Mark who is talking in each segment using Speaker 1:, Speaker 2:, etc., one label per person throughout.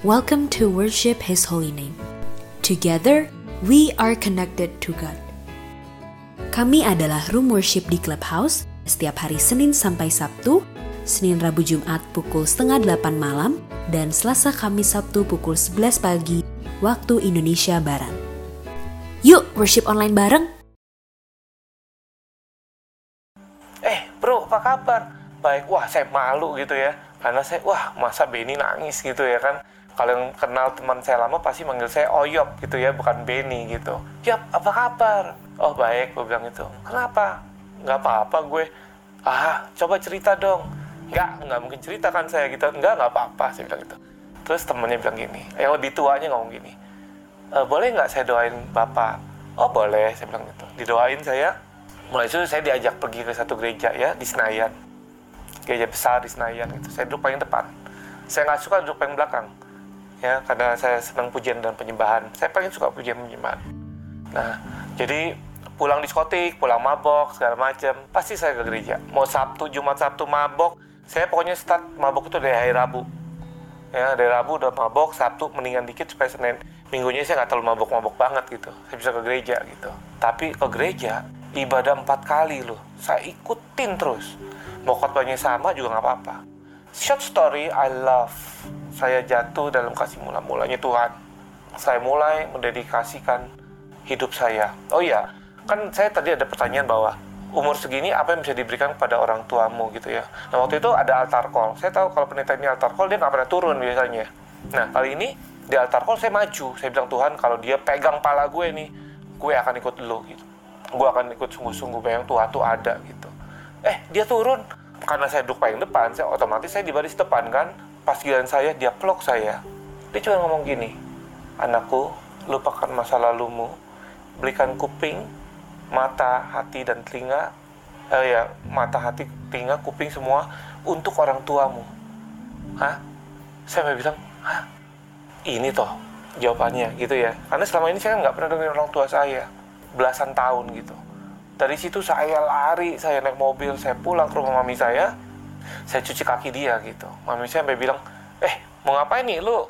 Speaker 1: Welcome to worship His holy name. Together, we are connected to God. Kami adalah Room Worship di Clubhouse setiap hari Senin sampai Sabtu, Senin Rabu Jumat pukul setengah delapan malam, dan Selasa Kamis Sabtu pukul 11 pagi waktu Indonesia Barat. Yuk worship online bareng!
Speaker 2: Eh bro apa kabar? Baik, wah saya malu gitu ya Karena saya, wah masa Benny nangis gitu ya kan Kalau yang kenal teman saya lama pasti manggil saya Oyop gitu ya, bukan Benny gitu. Yop, apa kabar? Oh baik, gue bilang itu Kenapa? Nggak apa-apa gue. Ah, coba cerita dong. Nggak, nggak mungkin cerita kan saya gitu. Nggak, nggak apa-apa, saya bilang gitu. Terus temennya bilang gini, yang lebih tuanya ngomong gini e, Boleh nggak saya doain bapak? Oh boleh, saya bilang gitu. Didoain saya. Mulai itu saya diajak pergi ke satu gereja ya di Senayan. Gereja besar di Senayan gitu. Saya duduk paling depan. Saya nggak suka duduk paling belakang ya karena saya senang pujian dan penyembahan. Saya paling suka pujian penyembahan. Nah jadi pulang diskotik pulang mabok segala macam pasti saya ke gereja. Mau Sabtu Jumat Sabtu mabok saya pokoknya start mabok itu dari hari Rabu. Ya dari Rabu udah mabok Sabtu mendingan dikit supaya Senin. Minggunya saya nggak terlalu mabok-mabok banget gitu. Saya bisa ke gereja gitu. Tapi ke gereja ibadah empat kali loh. Saya ikutin terus. Mau khotbahnya sama juga nggak apa-apa short story I love. Saya jatuh dalam kasih mula-mulanya Tuhan. Saya mulai mendedikasikan hidup saya. Oh iya kan saya tadi ada pertanyaan bahwa umur segini apa yang bisa diberikan kepada orang tuamu gitu ya. Nah waktu itu ada altar call. Saya tahu kalau penelitian ini altar call dia nggak pernah turun biasanya. Nah kali ini di altar call saya maju. Saya bilang Tuhan kalau dia pegang pala gue nih gue akan ikut lo gitu. Gue akan ikut sungguh-sungguh bayang Tuhan tuh ada gitu. Eh dia turun karena saya duduk paling depan saya otomatis saya di baris depan kan. Pas giliran saya dia peluk saya. Dia cuma ngomong gini anakku lupakan masa lalumu. Belikan kuping mata hati dan telinga eh, ya mata hati telinga kuping semua untuk orang tuamu. Hah? Saya bilang hah? Ini toh jawabannya gitu ya. Karena selama ini saya nggak pernah dengar orang tua saya. Belasan tahun gitu. Dari situ saya lari, saya naik mobil, saya pulang ke rumah mami saya, saya cuci kaki dia gitu. Mami saya sampai bilang, eh mau ngapain nih lu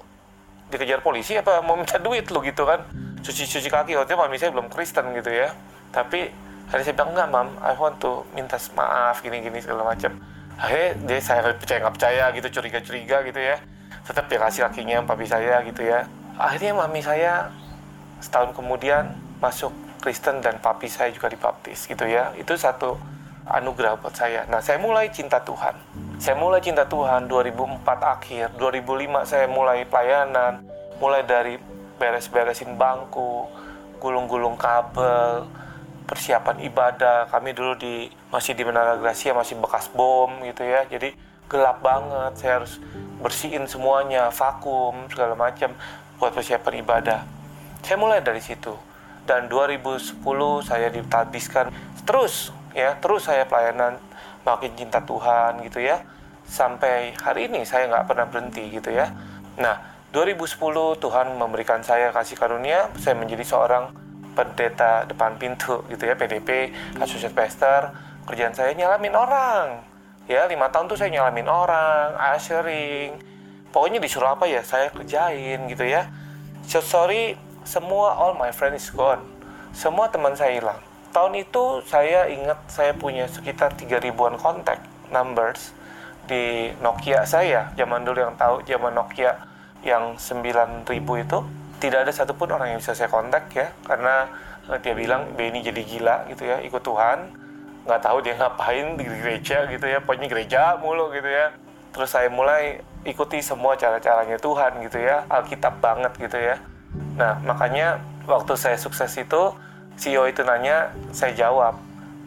Speaker 2: dikejar polisi apa mau minta duit lu gitu kan? Cuci-cuci kaki, waktu mami saya belum Kristen gitu ya. Tapi hari saya bilang, enggak mam, I want to minta maaf gini-gini segala macam. Akhirnya dia saya percaya nggak percaya gitu, curiga-curiga gitu ya. Tetap dia kasih kakinya papi saya gitu ya. Akhirnya mami saya setahun kemudian masuk Kristen dan papi saya juga dibaptis gitu ya. Itu satu anugerah buat saya. Nah, saya mulai cinta Tuhan. Saya mulai cinta Tuhan 2004 akhir, 2005 saya mulai pelayanan, mulai dari beres-beresin bangku, gulung-gulung kabel, persiapan ibadah. Kami dulu di masih di Menara Gracia masih bekas bom gitu ya. Jadi gelap banget. Saya harus bersihin semuanya, vakum segala macam buat persiapan ibadah. Saya mulai dari situ dan 2010 saya ditabiskan terus ya terus saya pelayanan makin cinta Tuhan gitu ya. Sampai hari ini saya nggak pernah berhenti gitu ya. Nah 2010 Tuhan memberikan saya kasih karunia saya menjadi seorang pendeta depan pintu gitu ya PDP Associate Pastor kerjaan saya nyalamin orang. Ya lima tahun tuh saya nyalamin orang ushering pokoknya disuruh apa ya saya kerjain gitu ya. Short story semua all my friends is gone. Semua teman saya hilang. Tahun itu saya ingat saya punya sekitar 3 ribuan kontak numbers di Nokia saya. Zaman dulu yang tahu zaman Nokia yang 9000 itu tidak ada satupun orang yang bisa saya kontak ya karena eh, dia bilang Benny jadi gila gitu ya ikut Tuhan nggak tahu dia ngapain di gereja gitu ya pokoknya gereja mulu gitu ya terus saya mulai ikuti semua cara-caranya Tuhan gitu ya Alkitab banget gitu ya Nah, makanya waktu saya sukses itu, CEO itu nanya, saya jawab,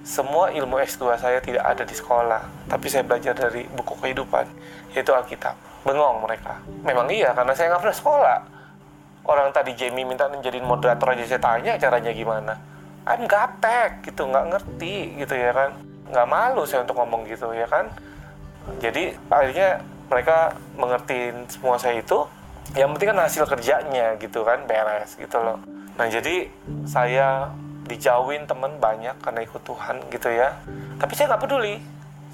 Speaker 2: semua ilmu S2 saya tidak ada di sekolah, tapi saya belajar dari buku kehidupan, yaitu Alkitab. Bengong mereka. Memang iya, karena saya nggak pernah sekolah. Orang tadi Jamie minta menjadi moderator aja saya tanya caranya gimana. I'm gaptek gitu, nggak ngerti gitu ya kan. Nggak malu saya untuk ngomong gitu ya kan. Jadi akhirnya mereka mengertiin semua saya itu, yang penting kan hasil kerjanya gitu kan beres gitu loh. Nah jadi saya dijauhin temen banyak karena ikut Tuhan gitu ya. Tapi saya nggak peduli.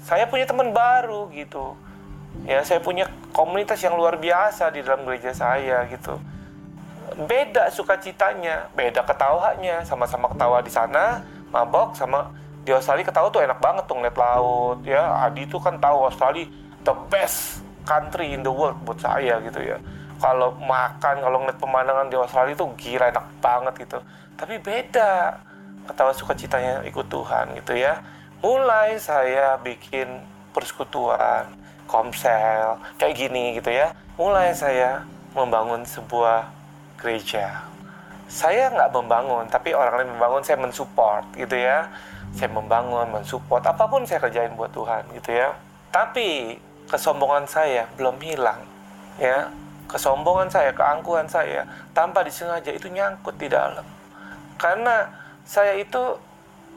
Speaker 2: Saya punya teman baru gitu. Ya saya punya komunitas yang luar biasa di dalam gereja saya gitu. Beda sukacitanya beda ketawanya. Sama-sama ketawa di sana mabok sama di Australia ketawa tuh enak banget tuh ngeliat laut ya. Adi tuh kan tahu Australia the best country in the world buat saya gitu ya kalau makan kalau ngeliat pemandangan di Australia tuh gila enak banget gitu tapi beda ketawa sukacitanya ikut Tuhan gitu ya mulai saya bikin persekutuan komsel kayak gini gitu ya mulai saya membangun sebuah gereja. Saya nggak membangun, tapi orang lain membangun, saya mensupport gitu ya. Saya membangun, mensupport, apa pun saya kerjain buat Tuhan gitu ya. Tapi kesombongan saya belum hilang ya. Kesombongan saya, keangkuhan saya, tanpa disengaja itu nyangkut di dalam. Karena saya itu,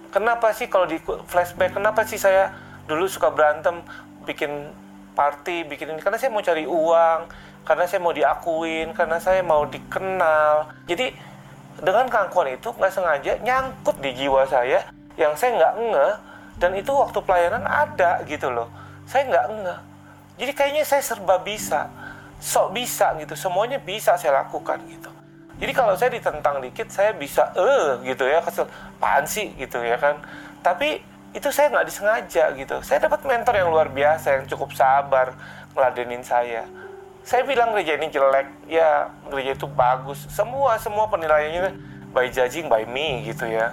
Speaker 2: kenapa sih kalau di flashback, kenapa sih saya dulu suka berantem, bikin party, bikin ini, karena saya mau cari uang, karena saya mau diakuin, karena saya mau dikenal. Jadi dengan keangkuhan itu nggak sengaja nyangkut di jiwa saya yang saya nggak nge dan itu waktu pelayanan ada gitu loh. Saya nggak nge. Jadi kayaknya saya serba bisa, sok bisa gitu, semuanya bisa saya lakukan gitu. Jadi kalau saya ditentang dikit, saya bisa eh gitu ya kesel, apaan sih gitu ya kan. Tapi itu saya nggak disengaja gitu. Saya dapat mentor yang luar biasa yang cukup sabar ngeladenin saya. Saya bilang gereja ini jelek. Ya gereja itu bagus. Semua semua penilaiannya by judging by me gitu ya.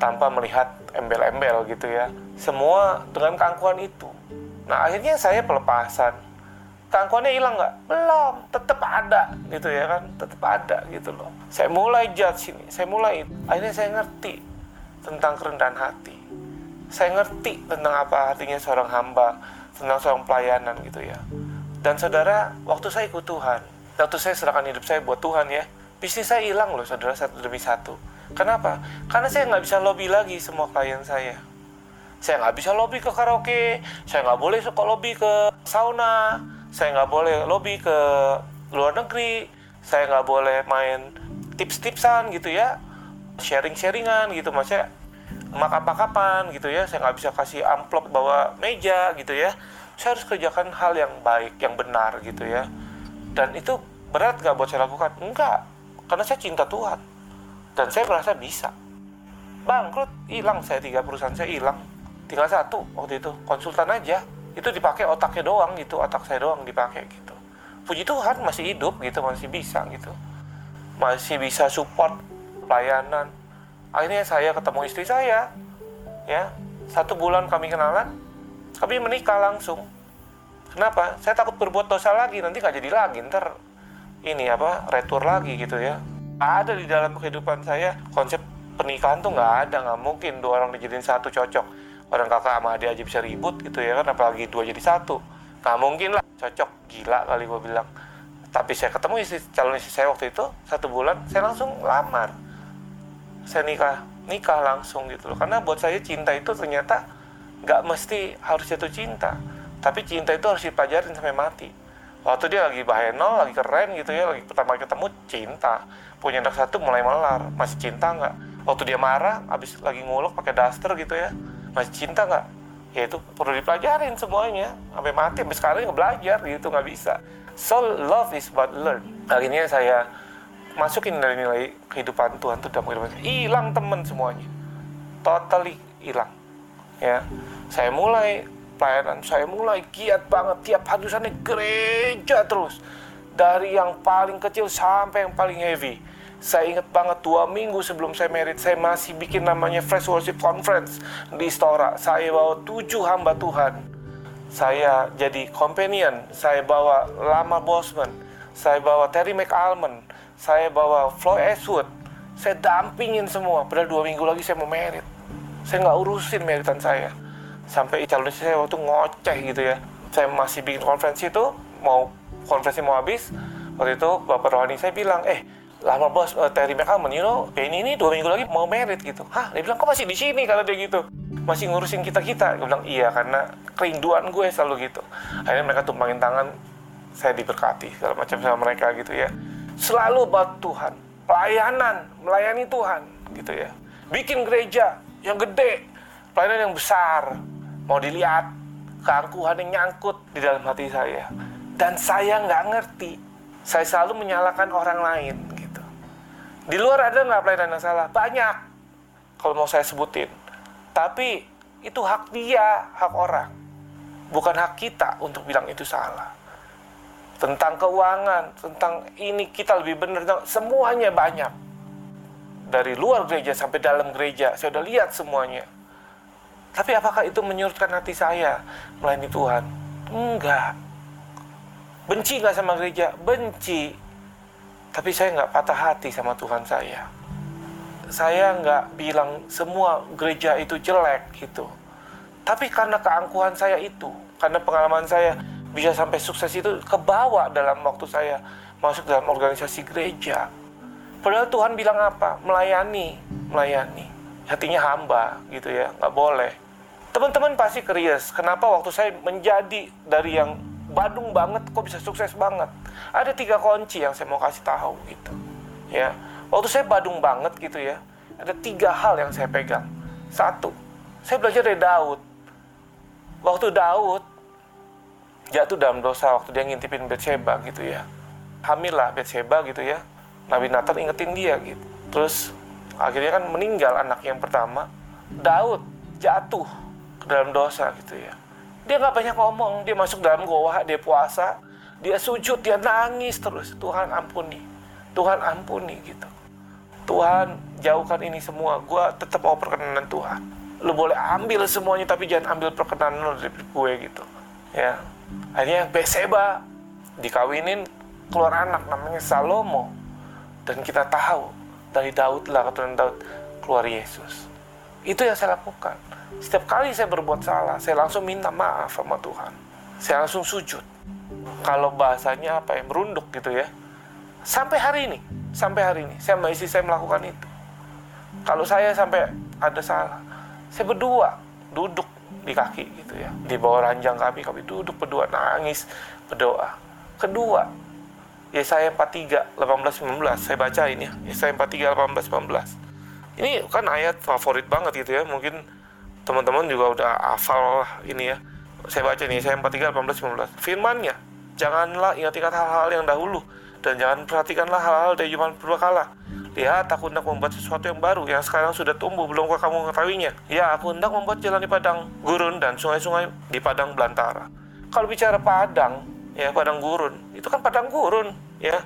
Speaker 2: Tanpa melihat embel-embel gitu ya. Semua dengan keangkuhan itu. Nah akhirnya saya pelepasan keangkuhannya hilang nggak? Belum. Tetap ada gitu ya kan? Tetap ada gitu loh. Saya mulai judge ini. Saya mulai akhirnya saya ngerti tentang kerendahan hati. Saya ngerti tentang apa artinya seorang hamba tentang seorang pelayanan gitu ya. Dan saudara, waktu saya ikut Tuhan, waktu saya serahkan hidup saya buat Tuhan ya, bisnis saya hilang loh saudara satu demi satu. Kenapa? Karena saya nggak bisa lobby lagi semua klien saya. Saya nggak bisa lobby ke karaoke, saya nggak boleh suka lobby ke sauna, saya nggak boleh lobby ke luar negeri, saya nggak boleh main tips-tipsan gitu ya, sharing-sharingan gitu, maksudnya makan-makapan gitu ya, saya nggak bisa kasih amplop bawa meja gitu ya saya harus kerjakan hal yang baik, yang benar gitu ya. Dan itu berat nggak buat saya lakukan? Enggak, karena saya cinta Tuhan. Dan saya merasa bisa. Bangkrut, hilang saya tiga perusahaan saya hilang. Tinggal satu waktu itu, konsultan aja. Itu dipakai otaknya doang gitu, otak saya doang dipakai gitu. Puji Tuhan masih hidup gitu, masih bisa gitu. Masih bisa support pelayanan. Akhirnya saya ketemu istri saya, ya satu bulan kami kenalan, kami menikah langsung. Kenapa? Saya takut berbuat dosa lagi, nanti nggak jadi lagi, ntar ini apa, retur lagi gitu ya. Ada di dalam kehidupan saya konsep pernikahan tuh nggak ada, nggak mungkin dua orang dijadiin satu cocok. Orang kakak sama adik aja bisa ribut gitu ya kan, apalagi dua jadi satu. Nggak mungkin lah, cocok, gila kali gue bilang. Tapi saya ketemu istri, calon istri saya waktu itu, satu bulan, saya langsung lamar. Saya nikah, nikah langsung gitu loh. Karena buat saya cinta itu ternyata nggak mesti harus jatuh cinta tapi cinta itu harus dipelajarin sampai mati waktu dia lagi bahaya nol lagi keren gitu ya lagi pertama ketemu cinta punya anak satu mulai melar masih cinta nggak waktu dia marah abis lagi nguluk pakai daster gitu ya masih cinta nggak? Ya itu perlu dipelajarin semuanya. Sampai mati sampai sekarang nggak belajar gitu nggak bisa. So love is what learn. Akhirnya saya masukin dari nilai kehidupan Tuhan tuh dalam kehidupan hilang temen semuanya. Totally hilang. Ya. Saya mulai pelayanan saya mulai giat banget. Tiap hadusannya gereja terus. Dari yang paling kecil sampai yang paling heavy saya ingat banget dua minggu sebelum saya merit saya masih bikin namanya Fresh Worship Conference di Stora. Saya bawa tujuh hamba Tuhan. Saya jadi companion. Saya bawa Lama Bosman. Saya bawa Terry McAlmond. Saya bawa Floyd Eastwood. Saya dampingin semua. Padahal dua minggu lagi saya mau merit. Saya nggak urusin meritan saya. Sampai calon saya waktu ngoceh gitu ya. Saya masih bikin konferensi itu mau konferensi mau habis waktu itu bapak rohani saya bilang eh lama bos. Uh, Terry McAlmond you know ini ini dua minggu lagi mau merit gitu. Hah dia bilang kok masih di sini? Kalau dia gitu. Masih ngurusin kita kita gue bilang iya karena kerinduan gue selalu gitu. Akhirnya mereka tumpangin tangan saya diberkati segala macam sama mereka gitu ya. Selalu buat Tuhan. Pelayanan melayani Tuhan gitu ya. Bikin gereja yang gede pelayanan yang besar mau dilihat keangkuhan yang nyangkut di dalam hati saya. Dan saya nggak ngerti. Saya selalu menyalahkan orang lain. Di luar ada nggak pelayanan yang salah? Banyak. Kalau mau saya sebutin. Tapi itu hak dia, hak orang. Bukan hak kita untuk bilang itu salah. Tentang keuangan, tentang ini kita lebih benar, semuanya banyak. Dari luar gereja sampai dalam gereja, saya udah lihat semuanya tapi apakah itu menyurutkan hati saya melayani Tuhan? Enggak. Benci nggak sama gereja? Benci. Tapi saya nggak patah hati sama Tuhan saya. Saya nggak bilang semua gereja itu jelek gitu. Tapi karena keangkuhan saya itu, karena pengalaman saya bisa sampai sukses itu kebawa dalam waktu saya masuk dalam organisasi gereja. Padahal Tuhan bilang apa? Melayani, melayani. Hatinya hamba gitu ya, nggak boleh Teman-teman pasti curious, kenapa waktu saya menjadi dari yang badung banget kok bisa sukses banget? Ada tiga kunci yang saya mau kasih tahu gitu. Ya, waktu saya badung banget gitu ya, ada tiga hal yang saya pegang. Satu, saya belajar dari Daud. Waktu Daud jatuh dalam dosa waktu dia ngintipin Betseba gitu ya. Hamil lah Betseba gitu ya. Nabi Nathan ingetin dia gitu. Terus akhirnya kan meninggal anak yang pertama. Daud jatuh dalam dosa gitu ya. Dia nggak banyak ngomong, dia masuk dalam goa, dia puasa, dia sujud, dia nangis terus. Tuhan ampuni, Tuhan ampuni gitu. Tuhan jauhkan ini semua, gue tetap mau perkenanan Tuhan. Lu boleh ambil semuanya tapi jangan ambil perkenanan lu dari gue gitu. Ya, akhirnya Beseba dikawinin keluar anak namanya Salomo dan kita tahu dari Daud lah keturunan Daud keluar Yesus. Itu yang saya lakukan. Setiap kali saya berbuat salah, saya langsung minta maaf sama Tuhan. Saya langsung sujud. Kalau bahasanya apa ya, merunduk gitu ya. Sampai hari ini, sampai hari ini, saya sama istri saya melakukan itu. Kalau saya sampai ada salah, saya berdua duduk di kaki gitu ya. Di bawah ranjang kami, kami duduk berdua, nangis, berdoa. Kedua, Yesaya 43, 18, 19. Saya bacain ya. Yesaya 43, 18, 19 ini kan ayat favorit banget gitu ya. Mungkin teman-teman juga udah hafal lah ini ya. Saya baca nih saya 43 18 19 firmannya janganlah ingat-ingat hal-hal yang dahulu dan jangan perhatikanlah hal-hal dari zaman kala. lihat aku hendak membuat sesuatu yang baru yang sekarang sudah tumbuh belumkah kamu mengetahuinya? Ya aku hendak membuat jalan di padang gurun dan sungai-sungai di padang belantara. Kalau bicara padang ya padang gurun itu kan padang gurun ya.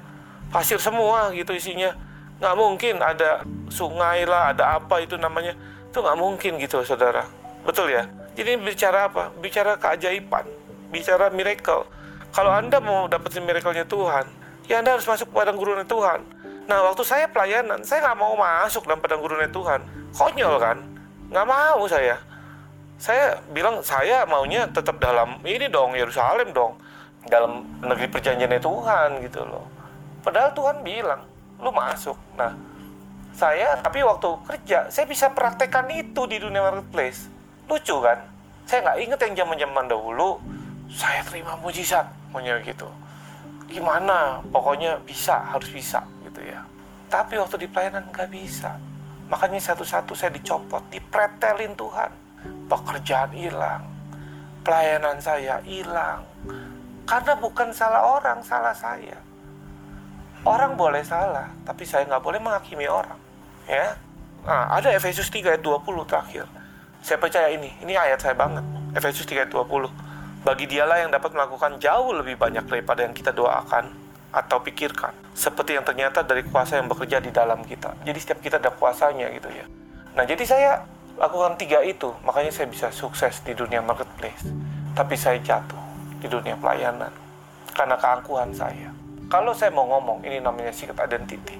Speaker 2: Pasir semua gitu isinya nggak mungkin ada sungai lah ada apa itu namanya. Itu nggak mungkin gitu saudara. Betul ya? Jadi bicara apa? Bicara keajaiban. Bicara miracle. Kalau anda mau dapetin miracle-nya Tuhan ya anda harus masuk ke padang gurunnya Tuhan. Nah waktu saya pelayanan saya nggak mau masuk dalam padang gurunnya Tuhan. Konyol kan? Nggak mau saya. Saya bilang saya maunya tetap dalam ini dong Yerusalem dong. Dalam negeri perjanjiannya Tuhan gitu loh. Padahal Tuhan bilang lu masuk. Nah saya tapi waktu kerja saya bisa praktekkan itu di dunia marketplace. Lucu kan? Saya nggak inget yang zaman zaman dahulu. Saya terima mujizat maunya gitu. Gimana? Pokoknya bisa harus bisa gitu ya. Tapi waktu di pelayanan nggak bisa. Makanya satu-satu saya dicopot dipretelin Tuhan. Pekerjaan hilang pelayanan saya hilang. Karena bukan salah orang salah saya Orang boleh salah, tapi saya nggak boleh menghakimi orang. Ya, nah, ada Efesus 3 ayat 20 terakhir. Saya percaya ini, ini ayat saya banget. Efesus 3 ayat 20. Bagi dialah yang dapat melakukan jauh lebih banyak daripada yang kita doakan atau pikirkan. Seperti yang ternyata dari kuasa yang bekerja di dalam kita. Jadi setiap kita ada kuasanya gitu ya. Nah jadi saya lakukan tiga itu, makanya saya bisa sukses di dunia marketplace. Tapi saya jatuh di dunia pelayanan karena keangkuhan saya. Kalau saya mau ngomong, ini namanya secret identity.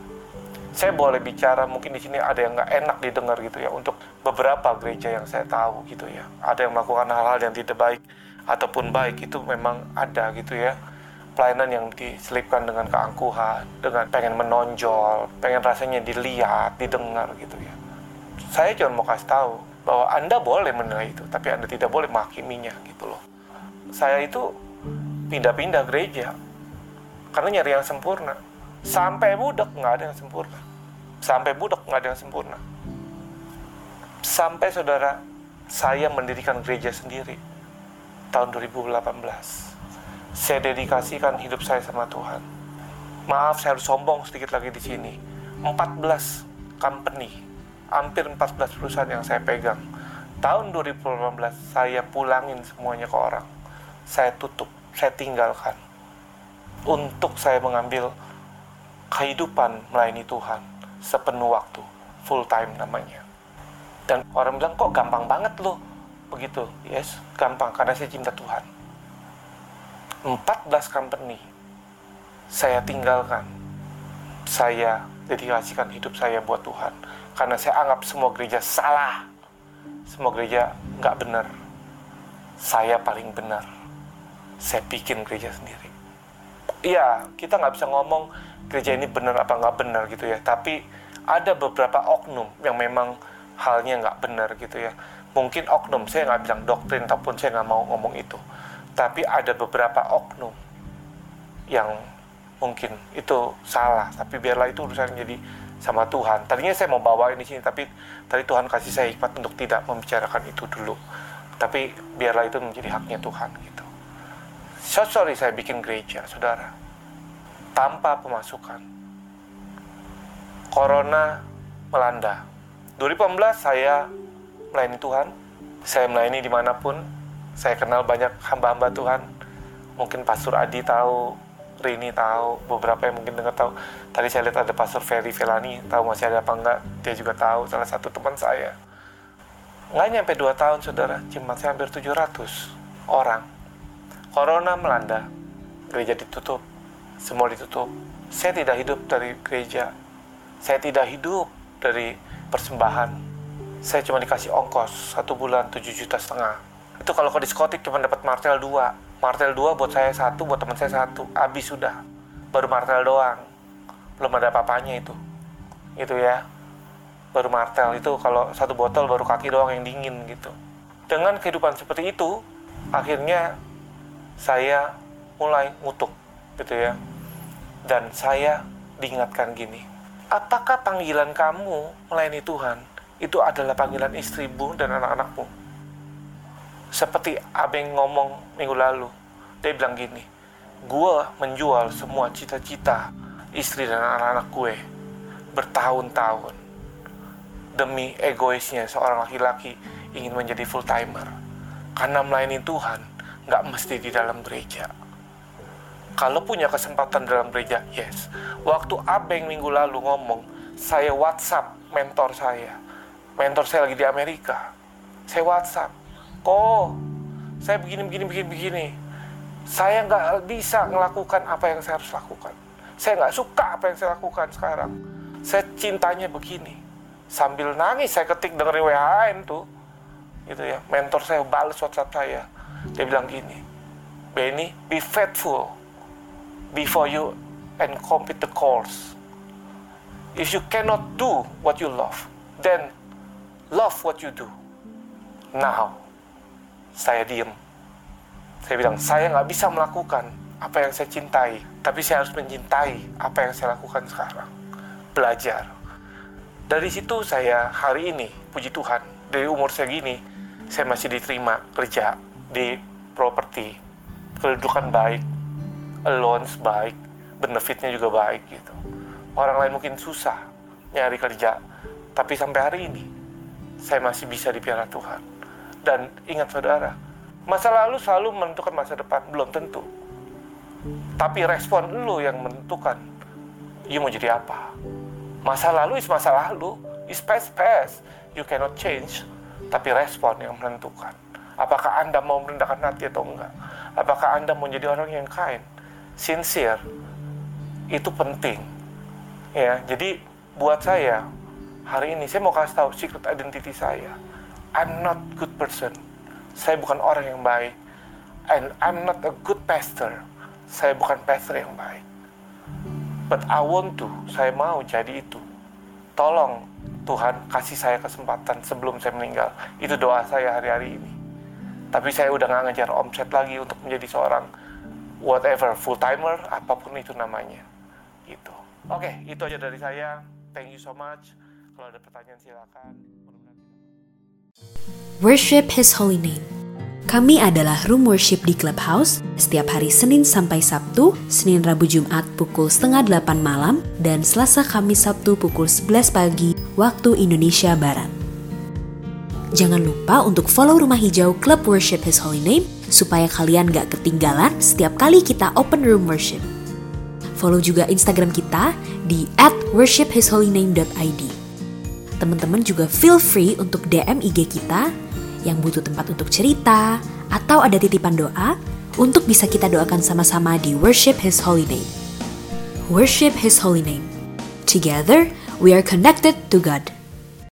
Speaker 2: Saya boleh bicara, mungkin di sini ada yang nggak enak didengar gitu ya, untuk beberapa gereja yang saya tahu gitu ya. Ada yang melakukan hal-hal yang tidak baik, ataupun baik, itu memang ada gitu ya. Pelayanan yang diselipkan dengan keangkuhan, dengan pengen menonjol, pengen rasanya dilihat, didengar gitu ya. Saya cuma mau kasih tahu bahwa Anda boleh menilai itu, tapi Anda tidak boleh menghakiminya gitu loh. Saya itu pindah-pindah gereja, karena nyari yang sempurna sampai budak nggak ada yang sempurna sampai budak nggak ada yang sempurna sampai saudara saya mendirikan gereja sendiri tahun 2018. Saya dedikasikan hidup saya sama Tuhan. Maaf saya harus sombong sedikit lagi di sini. 14 company, hampir 14 perusahaan yang saya pegang. Tahun 2018 saya pulangin semuanya ke orang. Saya tutup, saya tinggalkan. Untuk saya mengambil kehidupan melayani Tuhan sepenuh waktu, full time namanya. Dan orang bilang kok gampang banget loh begitu. Yes, gampang karena saya cinta Tuhan. 14 company saya tinggalkan. Saya dedikasikan hidup saya buat Tuhan. Karena saya anggap semua gereja salah. Semua gereja nggak benar. Saya paling benar. Saya bikin gereja sendiri. Iya, kita nggak bisa ngomong gereja ini benar apa nggak benar gitu ya. Tapi ada beberapa oknum yang memang halnya nggak benar gitu ya. Mungkin oknum, saya nggak bilang doktrin ataupun saya nggak mau ngomong itu. Tapi ada beberapa oknum yang mungkin itu salah, tapi biarlah itu urusan jadi sama Tuhan. Tadinya saya mau bawa ini sini, tapi tadi Tuhan kasih saya hikmat untuk tidak membicarakan itu dulu. Tapi biarlah itu menjadi haknya Tuhan gitu. So sorry saya bikin gereja, saudara. Tanpa pemasukan. Corona melanda. 2018 saya melayani Tuhan. Saya melayani di mana pun. Saya kenal banyak hamba-hamba Tuhan. Mungkin Pastor Adi tahu, Rini tahu, beberapa yang mungkin dengar tahu. Tadi saya lihat ada Pastor Ferry Velani, tahu masih ada apa enggak, dia juga tahu, salah satu teman saya. Nggak nyampe 2 tahun, saudara, jemaat saya hampir 700 orang. Corona melanda, gereja ditutup, semua ditutup. Saya tidak hidup dari gereja, saya tidak hidup dari persembahan. Saya cuma dikasih ongkos, satu bulan 7 juta setengah. Itu kalau ke diskotik cuma dapat martel 2. Martel 2 buat saya satu, buat teman saya satu. Habis sudah. Baru martel doang. Belum ada apa-apanya itu. Itu ya. Baru martel itu kalau satu botol baru kaki doang yang dingin gitu. Dengan kehidupan seperti itu, akhirnya saya mulai ngutuk gitu ya. Dan saya diingatkan gini, apakah panggilan kamu melayani Tuhan itu adalah panggilan istrimu dan anak-anakmu? Seperti Abeng ngomong minggu lalu, dia bilang gini, gue menjual semua cita-cita istri dan anak-anak gue bertahun-tahun demi egoisnya seorang laki-laki ingin menjadi full timer karena melayani Tuhan nggak mesti di dalam gereja. Kalau punya kesempatan dalam gereja yes. Waktu Abeng minggu lalu ngomong saya WhatsApp mentor saya. Mentor saya lagi di Amerika. Saya WhatsApp kok saya begini begini begini begini. Saya nggak bisa melakukan apa yang saya harus lakukan. Saya nggak suka apa yang saya lakukan sekarang. Saya cintanya begini. Sambil nangis saya ketik dengerin WHN tuh gitu ya. Mentor saya balas WhatsApp saya dia bilang gini Benny be faithful before you and complete the course. If you cannot do what you love then love what you do. Now saya diem. Saya bilang saya nggak bisa melakukan apa yang saya cintai tapi saya harus mencintai apa yang saya lakukan sekarang. Belajar. Dari situ saya hari ini puji Tuhan dari umur saya gini saya masih diterima kerja di properti. Kedudukan baik allowance baik benefitnya juga baik gitu. Orang lain mungkin susah nyari kerja tapi sampai hari ini saya masih bisa dipiara Tuhan. Dan ingat saudara masa lalu selalu menentukan masa depan belum tentu. Tapi respon lu yang menentukan you mau jadi apa? Masa lalu is masa lalu is past past. You cannot change tapi respon yang menentukan apakah anda mau merendahkan hati atau enggak? Apakah anda mau jadi orang yang kind sincere. Itu penting. Ya jadi buat saya hari ini saya mau kasih tahu secret identity saya. I'm not good person. Saya bukan orang yang baik. And I'm not a good pastor. Saya bukan pastor yang baik. But I want to. Saya mau jadi itu. Tolong Tuhan kasih saya kesempatan sebelum saya meninggal. Itu doa saya hari-hari ini tapi saya udah nggak ngejar omset lagi untuk menjadi seorang whatever full timer apa pun itu namanya. Gitu. Oke itu aja dari saya. Thank you so much. Kalau ada pertanyaan silakan.
Speaker 1: Worship His holy name. Kami adalah Room Worship di Clubhouse setiap hari Senin sampai Sabtu, Senin Rabu Jumat pukul setengah delapan malam, dan Selasa Kamis Sabtu pukul 11 pagi waktu Indonesia Barat. Jangan lupa untuk follow Rumah Hijau Club Worship His Holy Name supaya kalian gak ketinggalan setiap kali kita open room worship. Follow juga Instagram kita di at worshiphisholyname.id. Teman-teman juga feel free untuk DM IG kita yang butuh tempat untuk cerita atau ada titipan doa untuk bisa kita doakan sama-sama di Worship His Holy Name. Worship His Holy Name. Together, we are connected to God.